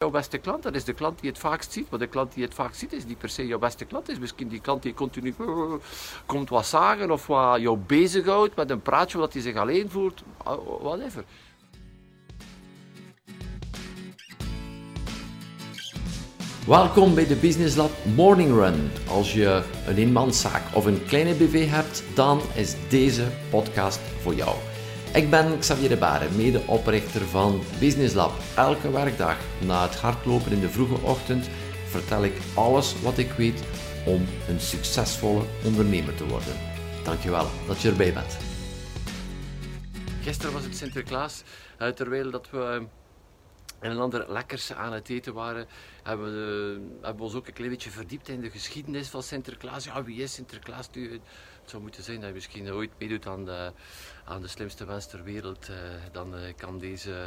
jouw beste klant? Dat is de klant die het vaakst ziet. Maar de klant die het vaakst ziet is niet per se jouw beste klant. is misschien die klant die continu uh, komt wat zagen of wat jou bezighoudt met een praatje wat hij zich alleen voelt. Uh, whatever. Welkom bij de Business Lab Morning Run. Als je een eenmanszaak of een kleine BV hebt, dan is deze podcast voor jou. Ik ben Xavier de Baren, medeoprichter van Business Lab. Elke werkdag na het hardlopen in de vroege ochtend vertel ik alles wat ik weet om een succesvolle ondernemer te worden. Dankjewel dat je erbij bent. Gisteren was het Sinterklaas, eh, terwijl dat we en een ander lekkers aan het eten waren, hebben we, hebben we ons ook een klein beetje verdiept in de geschiedenis van Sinterklaas. Ja, wie is Sinterklaas? Het zou moeten zijn dat je misschien ooit meedoet aan de, aan de slimste mens ter wereld. Uh, dan uh, kan deze,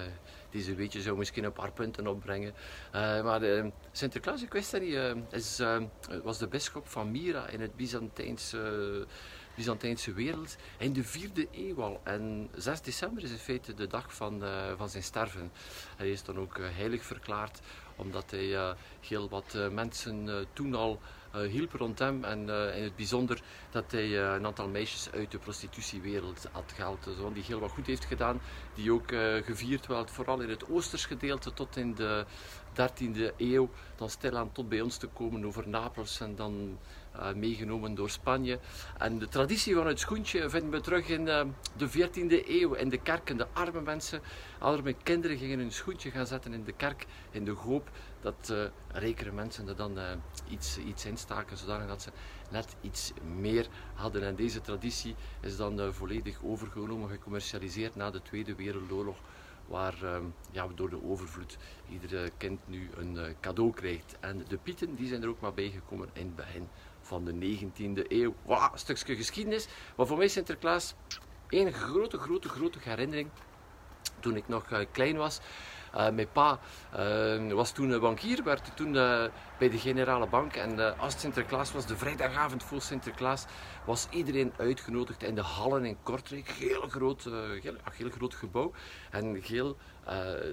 deze weetje zo misschien een paar punten opbrengen. Uh, maar Sinterklaas, ik wist dat niet, is, was de bisschop van Myra in het Byzantijnse Byzantijnse wereld in de vierde eeuw al. En 6 december is in feite de dag van, van zijn sterven. Hij is dan ook heilig verklaard, omdat hij heel wat mensen toen al hielp rond hem. En in het bijzonder dat hij een aantal meisjes uit de prostitutiewereld had gehaald. Zo, die heel wat goed heeft gedaan, die ook gevierd werd, vooral in het oosters gedeelte tot in de 13e eeuw. Dan stilaan tot bij ons te komen over Napels en dan meegenomen door Spanje. En de traditie van het schoentje vinden we terug in uh, de 14e eeuw. In de kerken, de arme mensen, arme kinderen gingen hun schoentje gaan zetten in de kerk. In de hoop dat uh, rijkere mensen er dan iets, iets instaken, zodat ze net iets meer hadden. En deze traditie is dan volledig overgenomen, gecommercialiseerd na de Tweede Wereldoorlog waar ja, door de overvloed iedere kind nu een cadeau krijgt. En de pieten die zijn er ook maar bijgekomen in het begin van de 19e eeuw. Wow, een stukje geschiedenis. Maar voor mij is Sinterklaas een grote, grote, grote herinnering. Toen ik nog uh, klein was. Uh, mijn pa uh, was toen bankier, werd toen bij de Generale Bank. En als Sinterklaas was, de vrijdagavond voor Sinterklaas, was iedereen uitgenodigd in de hallen in Kortrijk. Heel groot, heel, heel groot gebouw. En heel uh,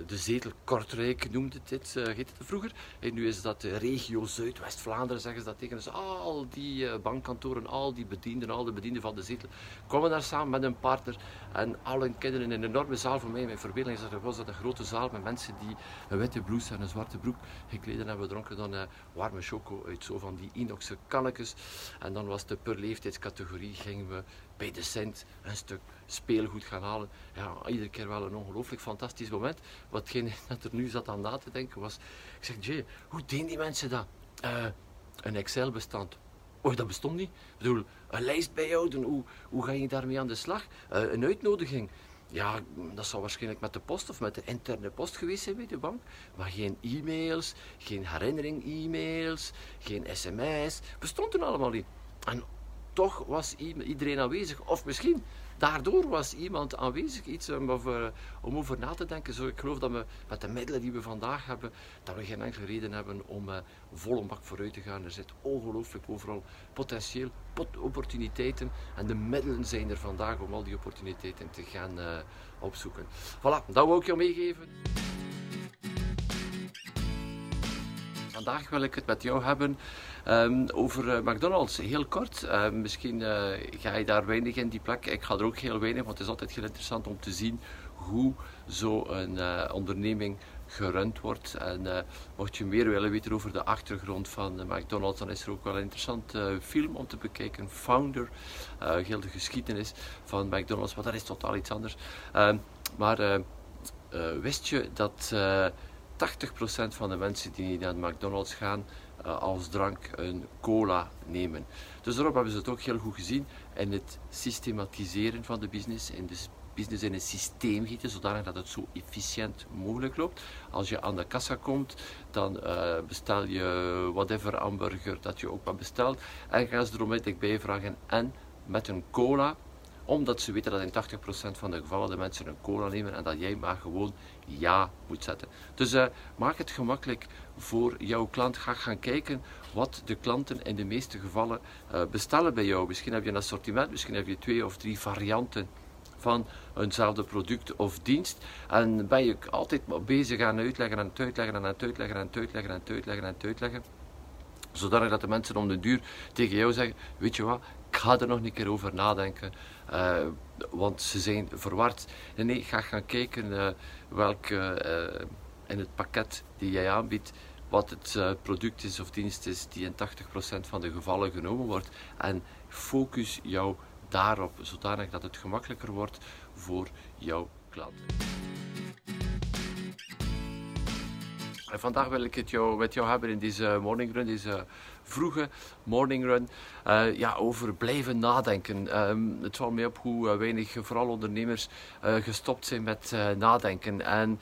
de zetel Kortrijk noemde dit, uh, heette het vroeger. En nu is dat de regio Zuidwest-Vlaanderen, zeggen ze dat tegen. Dus al die bankkantoren, al die bedienden, al de bedienden van de zetel, komen daar samen met een partner. En al hun kinderen in een enorme zaal. Voor mij, mijn verbeelding is dat, was dat een grote zaal met mensen die een witte blouse en een zwarte broek gekleden hebben. We dronken dan warme choco uit zo van die inoxe kannetjes. En dan was de per leeftijdscategorie, gingen we bij de cent een stuk speelgoed gaan halen. Ja, iedere keer wel een ongelooflijk fantastisch moment. Watgene dat er nu zat aan na te denken was, ik zeg, Jay, hoe deden die mensen dat? Uh, een Excel-bestand. Oh, dat bestond niet. Ik bedoel, een lijst bijhouden, hoe, hoe ga je daarmee aan de slag? Uh, een uitnodiging. Ja, dat zou waarschijnlijk met de post of met de interne post geweest zijn bij de bank. Maar geen e-mails, geen herinnering-e-mails, geen sms. Bestond toen allemaal niet. En toch was iedereen aanwezig. Of misschien daardoor was iemand aanwezig, iets om over, om over na te denken. Zo, ik geloof dat we met de middelen die we vandaag hebben, dat we geen enkele reden hebben om uh, volle bak vooruit te gaan. Er zit ongelooflijk overal potentieel, pot opportuniteiten. En de middelen zijn er vandaag om al die opportuniteiten te gaan uh, opzoeken. Voilà, dat wil ik je meegeven. Vandaag wil ik het met jou hebben um, over uh, McDonald's. Heel kort. Uh, misschien uh, ga je daar weinig in die plek. Ik ga er ook heel weinig, want het is altijd heel interessant om te zien hoe zo'n onderneming gerund wordt. En mocht je meer willen weten over de achtergrond van McDonald's, dan is er ook wel een interessant film om te bekijken. Founder, heel de geschiedenis van McDonald's, maar dat is totaal iets anders. Ehm, maar wist je dat 80% van de mensen die naar McDonald's gaan uh, als drank een cola nemen. Dus daarop hebben ze het ook heel goed gezien in het systematiseren van de business, in de business in een systeem gieten, zodanig dat het zo efficiënt mogelijk loopt. Als je aan de kassa komt, dan uh, bestel je whatever hamburger dat je ook maar bestelt en gaan ze erom bij vragen en met een cola omdat ze weten dat in 80% van de gevallen de mensen een cola nemen en dat jij maar gewoon ja moet zetten. Dus uh, maak het gemakkelijk voor jouw klant. Ga gaan kijken wat de klanten in de meeste gevallen uh, bestellen bij jou. Misschien heb je een assortiment, misschien heb je twee of drie varianten van eenzelfde product of dienst. En ben je altijd bezig aan uitleggen en uitleggen en uitleggen en het uitleggen en uitleggen en het uitleggen. Zodanig dat de mensen om de duur tegen jou zeggen, weet je wat, ik ga er nog een keer over nadenken. Uh, want ze zijn verward. Nee, ga gaan kijken uh, welke uh, in het pakket die jij aanbiedt, wat het product is of dienst is die in 80% van de gevallen genomen wordt. En focus jou daarop, zodanig dat het gemakkelijker wordt voor jouw klanten. En vandaag wil ik het jou, met jou hebben in deze morning run, deze vroege morning run, uh, ja, over blijven nadenken. Um, het valt mij op hoe weinig, vooral ondernemers, uh, gestopt zijn met nadenken. En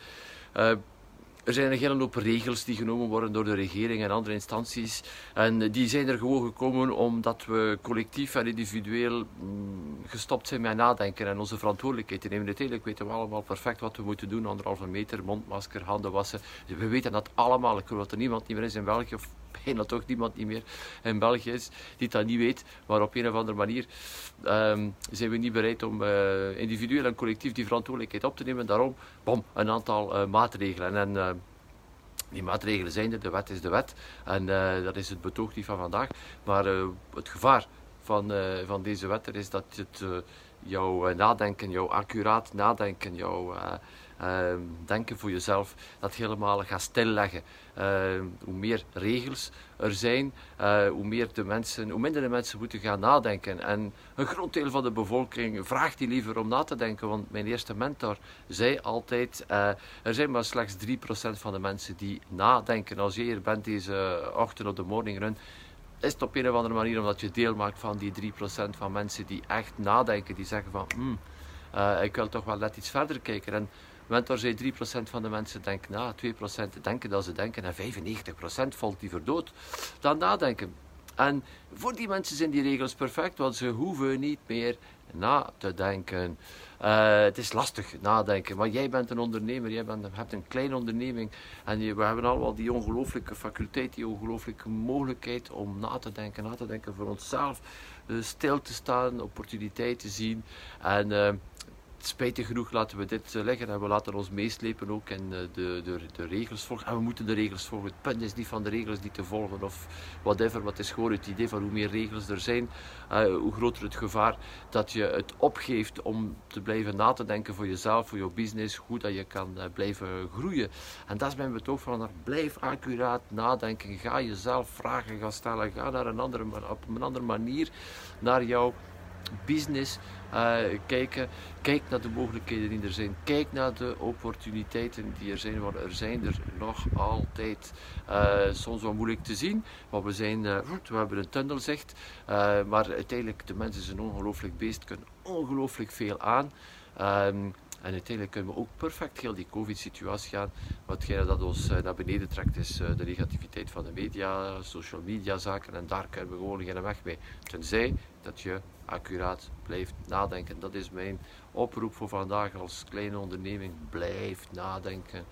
er zijn een hele hoop regels die genomen worden door de regering en andere instanties. En die zijn er gewoon gekomen omdat we collectief en individueel mm, gestopt zijn met nadenken en onze verantwoordelijkheid te nemen. Uiteindelijk weten we allemaal perfect wat we moeten doen. Anderhalve meter, mondmasker, handen wassen. We weten dat allemaal. Ik geloof dat er niemand niet meer is in België, of bijna toch niemand niet meer in België is, die dat niet weet. Maar op een of andere manier um, zijn we niet bereid om uh, individueel en collectief die verantwoordelijkheid op te nemen. Daarom, bom, een aantal uh, maatregelen. En uh, die maatregelen zijn er, de wet is de wet. En dat is het betoog niet van vandaag. Maar het gevaar van, van deze wet is dat het jouw nadenken, jouw accuraat nadenken, jouw Ehm, denken voor jezelf, dat helemaal gaat stilleggen. Ehm, hoe meer regels er zijn, uh, hoe, meer de mensen, hoe minder de mensen moeten gaan nadenken. En een groot deel van de bevolking vraagt die liever om na te denken, want mijn eerste mentor zei altijd, uh, er zijn maar slechts 3% van de mensen die nadenken. Als je hier bent deze ochtend op de morning run, is het op een of andere manier omdat je deel maakt van die 3% van mensen die echt nadenken, die zeggen van, hmm, uh, ik wil toch wel net iets verder kijken. En Mentor zei 3% van de mensen denken na, 2% denken dat ze denken en 95% valt liever dood dan nadenken. En voor die mensen zijn die regels perfect, want ze hoeven niet meer na te denken. Uh, het is lastig nadenken, maar jij bent een ondernemer, jij bent, hebt een kleine onderneming en we hebben allemaal die ongelooflijke faculteit, die ongelooflijke mogelijkheid om na te denken, na te denken voor onszelf, uh, stil te staan, opportuniteiten te zien en uh, spijtig genoeg laten we dit eh, leggen en we laten ons meeslepen ook in eh, de, de, de regels volgen. En we moeten de regels volgen. Het punt is niet van de regels die te volgen of whatever, maar het is gewoon het idee van hoe meer regels er zijn, uh, hoe groter het gevaar dat je het opgeeft om te blijven na te denken voor jezelf, voor je business, hoe dat je kan blijven groeien. En dat is mijn betoog van, blijf accuraat nadenken, ga jezelf vragen gaan stellen, ga naar een andere, op een andere manier naar jouw business uh, kijken. Kijk naar de mogelijkheden die er zijn. Kijk naar de opportuniteiten die er zijn. Want er zijn er nog altijd. Uh, soms wel moeilijk te zien. Maar we, zijn, uh, we hebben een tunnelzicht. maar uiteindelijk, de mensen zijn ongelooflijk beest. Kunnen ongelooflijk veel aan. Um, en uiteindelijk kunnen we ook perfect heel die COVID-situatie gaan. Watgene dat ons naar beneden trekt is de negativiteit van de media, social media zaken. En daar kunnen we gewoon geen weg mee. Tenzij dat je accuraat blijft nadenken. Dat is mijn oproep voor vandaag als kleine onderneming. Blijf nadenken.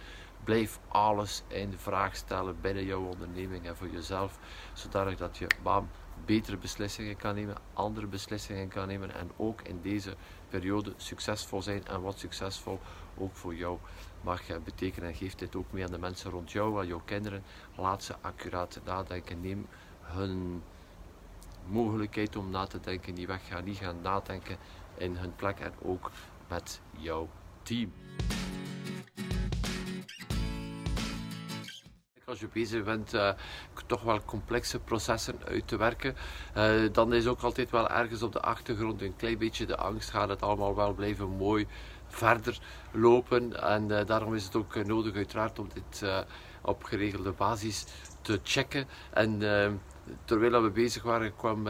Blijf alles in vraag stellen binnen jouw onderneming en voor jezelf, zodat dat je betere beslissingen kan nemen, andere beslissingen kan nemen en ook in deze periode succesvol zijn. En wat succesvol ook voor jou mag betekenen. En geef dit ook mee aan de mensen rond jou, aan jouw kinderen. Laat ze accuraat nadenken. Neem hun mogelijkheid om na te denken die weg gaan, niet gaan nadenken in hun plek en ook met jouw team. Als je bezig bent uh, toch wel complexe processen uit te werken, uh, dan is ook altijd wel ergens op de achtergrond een klein beetje de angst. Gaat het allemaal wel blijven mooi verder lopen? En uh, daarom is het ook nodig uiteraard om dit op geregelde basis te checken. En terwijl we bezig waren, kwam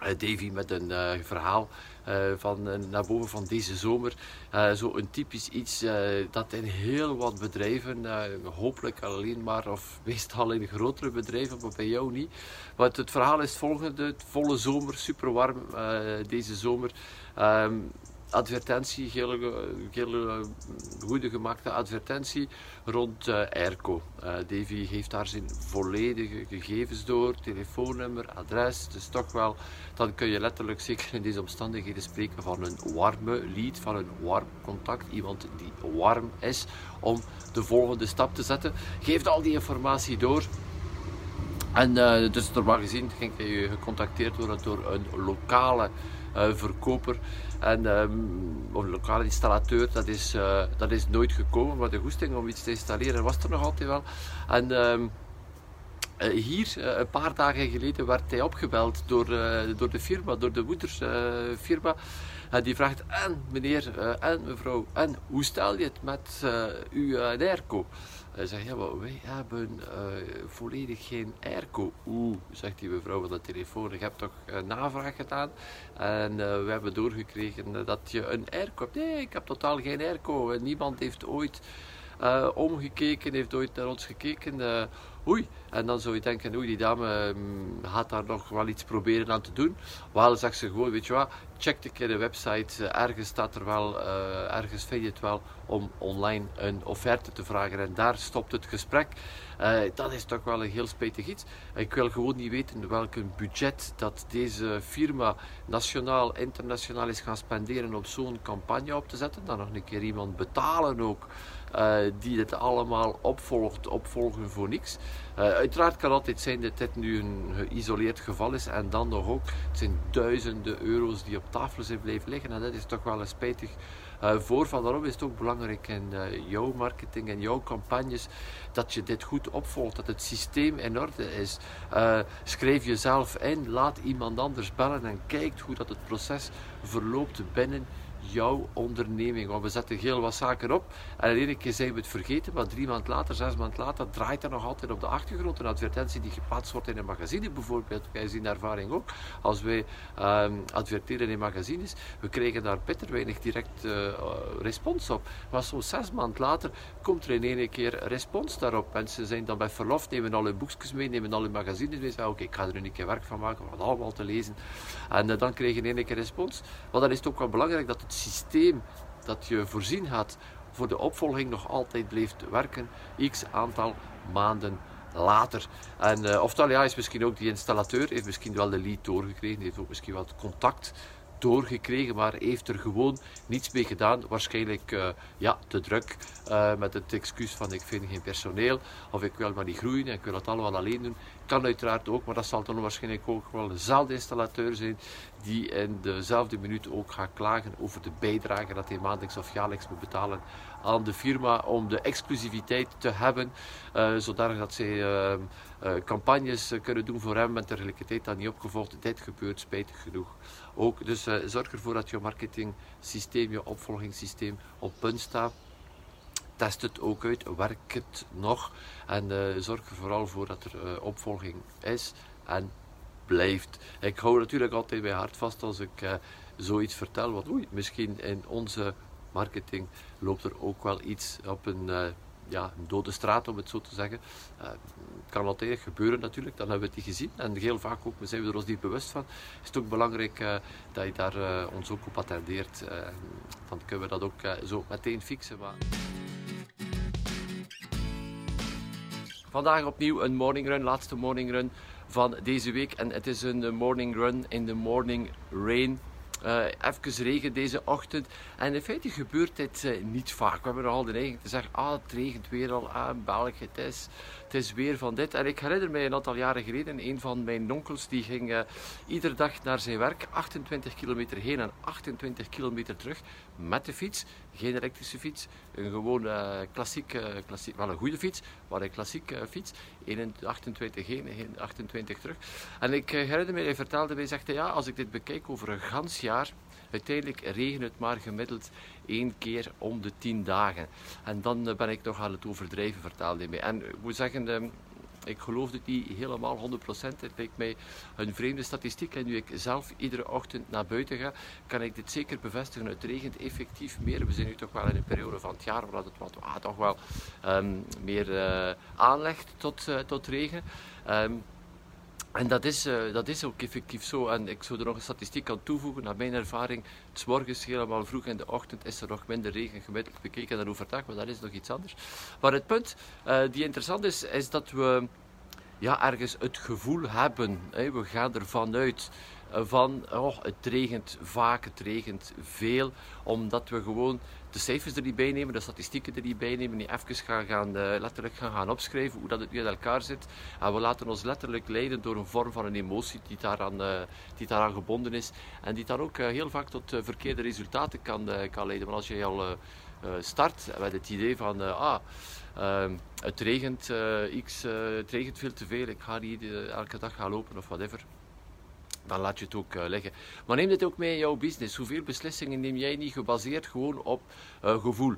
Davy met een verhaal van, naar boven van deze zomer. zo een typisch iets dat in heel wat bedrijven, hopelijk alleen maar, of meestal in grotere bedrijven, maar bij jou niet. Maar het, verhaal is het volgende: het volle zomer, super warm deze zomer. Um, advertentie, hele, hele goede gemaakte advertentie rond uh, Airco. Uh, Davy geeft daar zijn volledige gegevens door, telefoonnummer, adres. Dus toch wel, dan kun je letterlijk zeker in deze omstandigheden spreken van een warme lead, van een warm contact. Iemand die warm is om de volgende stap te zetten. Geeft al die informatie door. En uh, dus normaal gezien ging je gecontacteerd worden door een lokale uh, verkoper en, of een lokale installateur. Dat is, uh, dat is nooit gekomen, maar de goesting om iets te installeren was er nog altijd wel. En um, hier, een paar dagen geleden, werd hij opgebeld door, door de firma, door de moedersfirma. En die vraagt, en meneer, en mevrouw, en hoe stel je het met uw airco? Hij zegt, ja, maar wij hebben uh, volledig geen airco. Oeh, zegt die mevrouw van de telefoon, ik heb toch een navraag gedaan en uh, we hebben doorgekregen dat je een airco hebt. Nee, ik heb totaal geen airco. Niemand heeft ooit uh, omgekeken, heeft ooit naar ons gekeken. Oei, en dan zou je denken, oei, die dame gaat daar nog wel iets proberen aan te doen. Wel, zegt ze gewoon, weet je wat, check een keer de website. ergens staat er wel, uh, ergens vind je het wel om online een offerte te vragen. En daar stopt het gesprek. Uh, dat is toch wel een heel spijtig iets. Ik wil gewoon niet weten welk budget dat deze firma nationaal, internationaal is gaan spenderen om zo'n campagne op te zetten. Dan nog een keer iemand betalen ook. Uh, die dit allemaal opvolgt, opvolgen voor niks. Uh, uiteraard kan altijd zijn dat dit nu een geïsoleerd geval is en dan nog ook. Het zijn duizenden euro's die op tafel zijn blijven liggen en dat is toch wel een spijtig uh, voorval. Daarom is het ook belangrijk in jouw marketing en jouw campagnes dat je dit goed opvolgt, dat het systeem in orde is. Schrijf jezelf in, laat iemand anders bellen en kijk hoe dat het proces verloopt binnen jouw onderneming. Want we zetten heel wat zaken op en in één keer zijn we het vergeten, maar drie maanden later, zes maanden later, draait er nog altijd op de achtergrond een advertentie die geplaatst wordt in een magazine bijvoorbeeld. Wij zien ervaring ook. Als wij um, adverteren in magazines, we krijgen daar bitter weinig direct uh, respons op. Maar zo zes maanden later komt er in één keer respons daarop. Mensen zijn dan bij verlof, nemen al hun boekjes mee, nemen al hun magazines mee, zeggen oké, ik ga er een keer werk van maken, het allemaal te lezen. En uh, dan krijg je in één keer respons. Maar dan is het ook wel belangrijk dat het systeem dat je voorzien had voor de opvolging nog altijd blijft werken, x aantal maanden later. En uh, oftewel, ja, is misschien ook die installateur, heeft misschien wel de lead doorgekregen, heeft ook misschien wel contact doorgekregen, maar heeft er gewoon niets mee gedaan. Waarschijnlijk uh, ja, te druk uh, met het excuus van ik vind geen personeel of ik wil maar niet groeien en ik wil het allemaal alleen doen. Kan uiteraard ook, maar dat zal dan waarschijnlijk ook wel dezelfde installateur zijn die in dezelfde minuut ook gaat klagen over de bijdrage dat hij maandelijks of jaarlijks moet betalen aan de firma om de exclusiviteit te hebben, uh, zodanig dat zij uh, uh, campagnes kunnen doen voor hem en tegelijkertijd dat niet opgevolgd. Dit gebeurt spijtig genoeg ook. Dus zorg ervoor dat je marketing-systeem, je opvolgingssysteem op punt staat. Test het ook uit, werkt het nog en zorg er vooral voor dat er opvolging is en blijft. Ik hou natuurlijk altijd bij hart vast als ik zoiets vertel, want oei, misschien in onze marketing loopt er ook wel iets op een, ja, dode straat, om het zo te zeggen. Het kan altijd gebeuren natuurlijk, dan hebben we het niet gezien. En heel vaak ook, zijn we er ons niet bewust van. Is ook belangrijk dat je daar ons ook op attendeert. dan kunnen we dat ook zo meteen fixen. Maar... Vandaag opnieuw een morning run, laatste morning run van deze week. En het is een morning run in de morning rain. Uh, even regen deze ochtend. En in feite gebeurt dit uh, niet vaak. We hebben al de neiging te zeggen, ah, het regent weer al, ah, België, het is, het is weer van dit. En ik herinner mij een aantal jaren geleden, een van mijn onkels, die ging uh, iedere dag naar zijn werk, 28 kilometer heen en 28 kilometer terug, met de fiets. Geen elektrische fiets, een gewoon klassiek, klassiek, wel een goede fiets, maar een klassiek fiets. 28 heen, 28 terug. En ik herinner mij, hij vertelde mij, zegt ja, als ik dit bekijk over een gans jaar. Uiteindelijk regent het maar gemiddeld één keer om de tien dagen. En dan eh, ben ik nog aan het overdrijven, vertelde hij mij. En ik moet zeggen, ehm, ik geloof het niet helemaal 100%. Het lijkt mij een vreemde statistiek. En nu ik zelf iedere ochtend naar buiten ga, kan ik dit zeker bevestigen. Het regent effectief meer. We zijn nu toch wel in een periode van het jaar waar het wat, ah, toch wel um, meer uh, aanlegt tot, tot regen. Um, En dat is, uh, dat is ook effectief zo. En ik zou er nog een statistiek aan toevoegen. Naar mijn ervaring, het morgens helemaal vroeg in de ochtend is er nog minder regen gemiddeld bekeken dan overdag, maar dat is nog iets anders. Maar het punt uh, die interessant is, is dat we ja, ergens het gevoel hebben. Hè, we gaan ervan uit van oh, het regent vaak, het regent veel, omdat we gewoon de cijfers er niet bij nemen, de statistieken er niet bij nemen, niet even gaan, gaan uh, letterlijk gaan, gaan opschrijven hoe dat het nu in elkaar zit. En we laten ons letterlijk leiden door een vorm van een emotie die daaraan, uh, die daaraan gebonden is en die dan ook uh, heel vaak tot verkeerde resultaten kan, kan leiden. Want als je al start met het idee van, ah, ehm, het regent x, het regent veel te veel, ik ga niet elke dag gaan lopen of whatever dan laat je het ook uh, liggen. Maar neem dit ook mee in jouw business. Hoeveel beslissingen neem jij niet gebaseerd gewoon op uh, gevoel?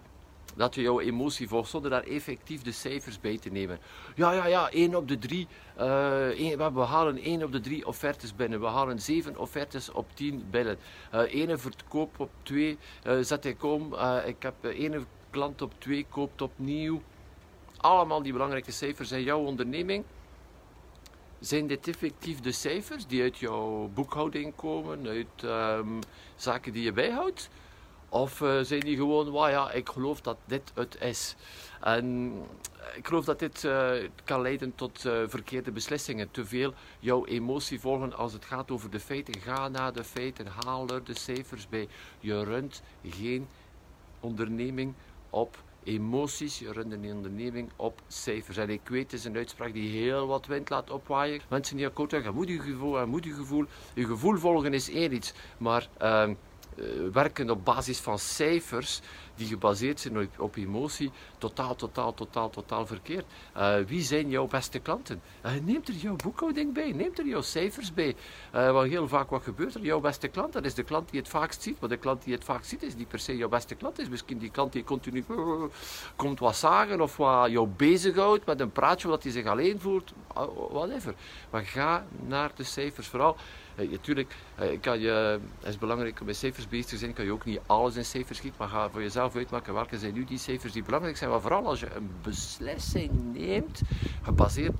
Dat je jouw emotie volgt zonder daar effectief de cijfers bij te nemen. Ja, ja, ja, 1 op de 3. Uh, eh, we halen 1 op de 3 offertes binnen. We halen 7 offertes op 10 binnen. Uh, verkoop op 2 uh, zet ik om. ik heb ene klant op 2 koopt opnieuw. Allemaal die belangrijke cijfers in jouw onderneming. Zijn dit effectief de cijfers die uit jouw boekhouding komen, uit um, zaken die je bijhoudt? Of uh, zijn die gewoon, well, ja, ik geloof dat dit het is. En ik geloof dat dit uh, kan leiden tot verkeerde beslissingen. Te veel jouw emotie volgen als het gaat over de feiten. Ga naar de feiten, haal er de cijfers bij. Je runt geen onderneming op emoties, je een onderneming op cijfers. En ik weet, het is een uitspraak die heel wat wind laat opwaaien. Mensen die akkoord zeggen, je gevoel, je gevoel. Gevoel volgen is één iets, maar... Uh, uh, werken op basis van cijfers die gebaseerd zijn op, op emotie, totaal, totaal, totaal, totaal verkeerd. Uh, wie zijn jouw beste klanten? Uh, neemt er jouw boekhouding bij, neemt er jouw cijfers bij. want heel vaak wat gebeurt er? Jouw beste klant, dat is de klant die het vaakst ziet. Maar de klant die het vaakst ziet, is niet per se jouw beste klant. is misschien die klant die continu komt wat zagen of wat jou bezighoudt met een praatje wat hij zich alleen voelt. whatever. Maar ga naar de cijfers. Vooral natuurlijk, kan je, het is belangrijk om met cijfers bezig te zijn. Kan je ook niet alles in cijfers schieten, maar ga voor jezelf uitmaken welke zijn nu die cijfers die belangrijk zijn. Maar vooral als je een beslissing neemt, gebaseerd,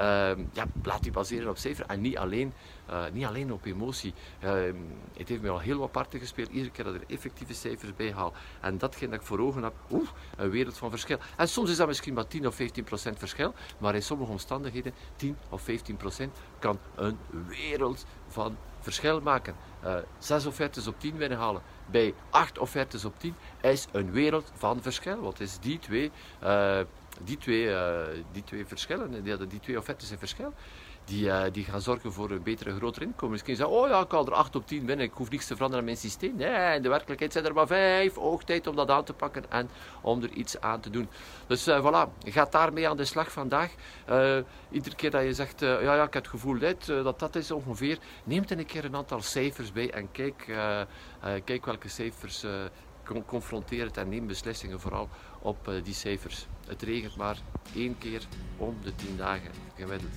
uh, ja, laat die baseren op cijfers en niet alleen, uh, niet alleen op emotie. Ehm, het heeft mij al heel wat parten gespeeld, iedere keer dat er effectieve cijfers bij haal. En datgene dat ik voor ogen heb, oeh, een wereld van verschil. En soms is dat misschien maar 10 of 15 procent verschil, maar in sommige omstandigheden 10 of 15 procent kan een wereld van verschil maken. Uh, zes offertes op 10 binnenhalen bij acht offertes op 10 is een wereld van verschil. Wat is die twee, uh, die twee, uh, die twee verschillen, die, die twee offertes in verschil? Die, uh, die gaan zorgen voor een betere, grotere inkomen. Misschien zeggen oh ja, ik haal er 8 op 10 binnen, ik hoef niets te veranderen aan mijn systeem. Nee, in de werkelijkheid zijn er maar 5. Hoog tijd om dat aan te pakken en om er iets aan te doen. Dus uh, voilà, ga daarmee aan de slag vandaag. Uh, iedere keer dat je zegt, ja, ja, ik heb het gevoel dat dat is ongeveer, neem een keer een aantal cijfers bij en kijk, kijk welke cijfers confronteer het en neem beslissingen vooral op die cijfers. Het regent maar één keer om de tien dagen gemiddeld.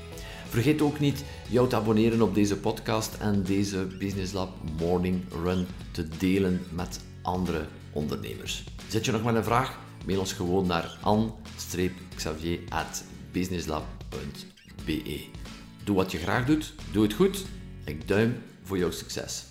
Vergeet ook niet jou te abonneren op deze podcast en deze Business Lab Morning Run te delen met andere ondernemers. Zet je nog maar een vraag? Mail ons gewoon naar an-xavier.businesslab.be Doe wat je graag doet, doe het goed. Ik duim voor jouw succes.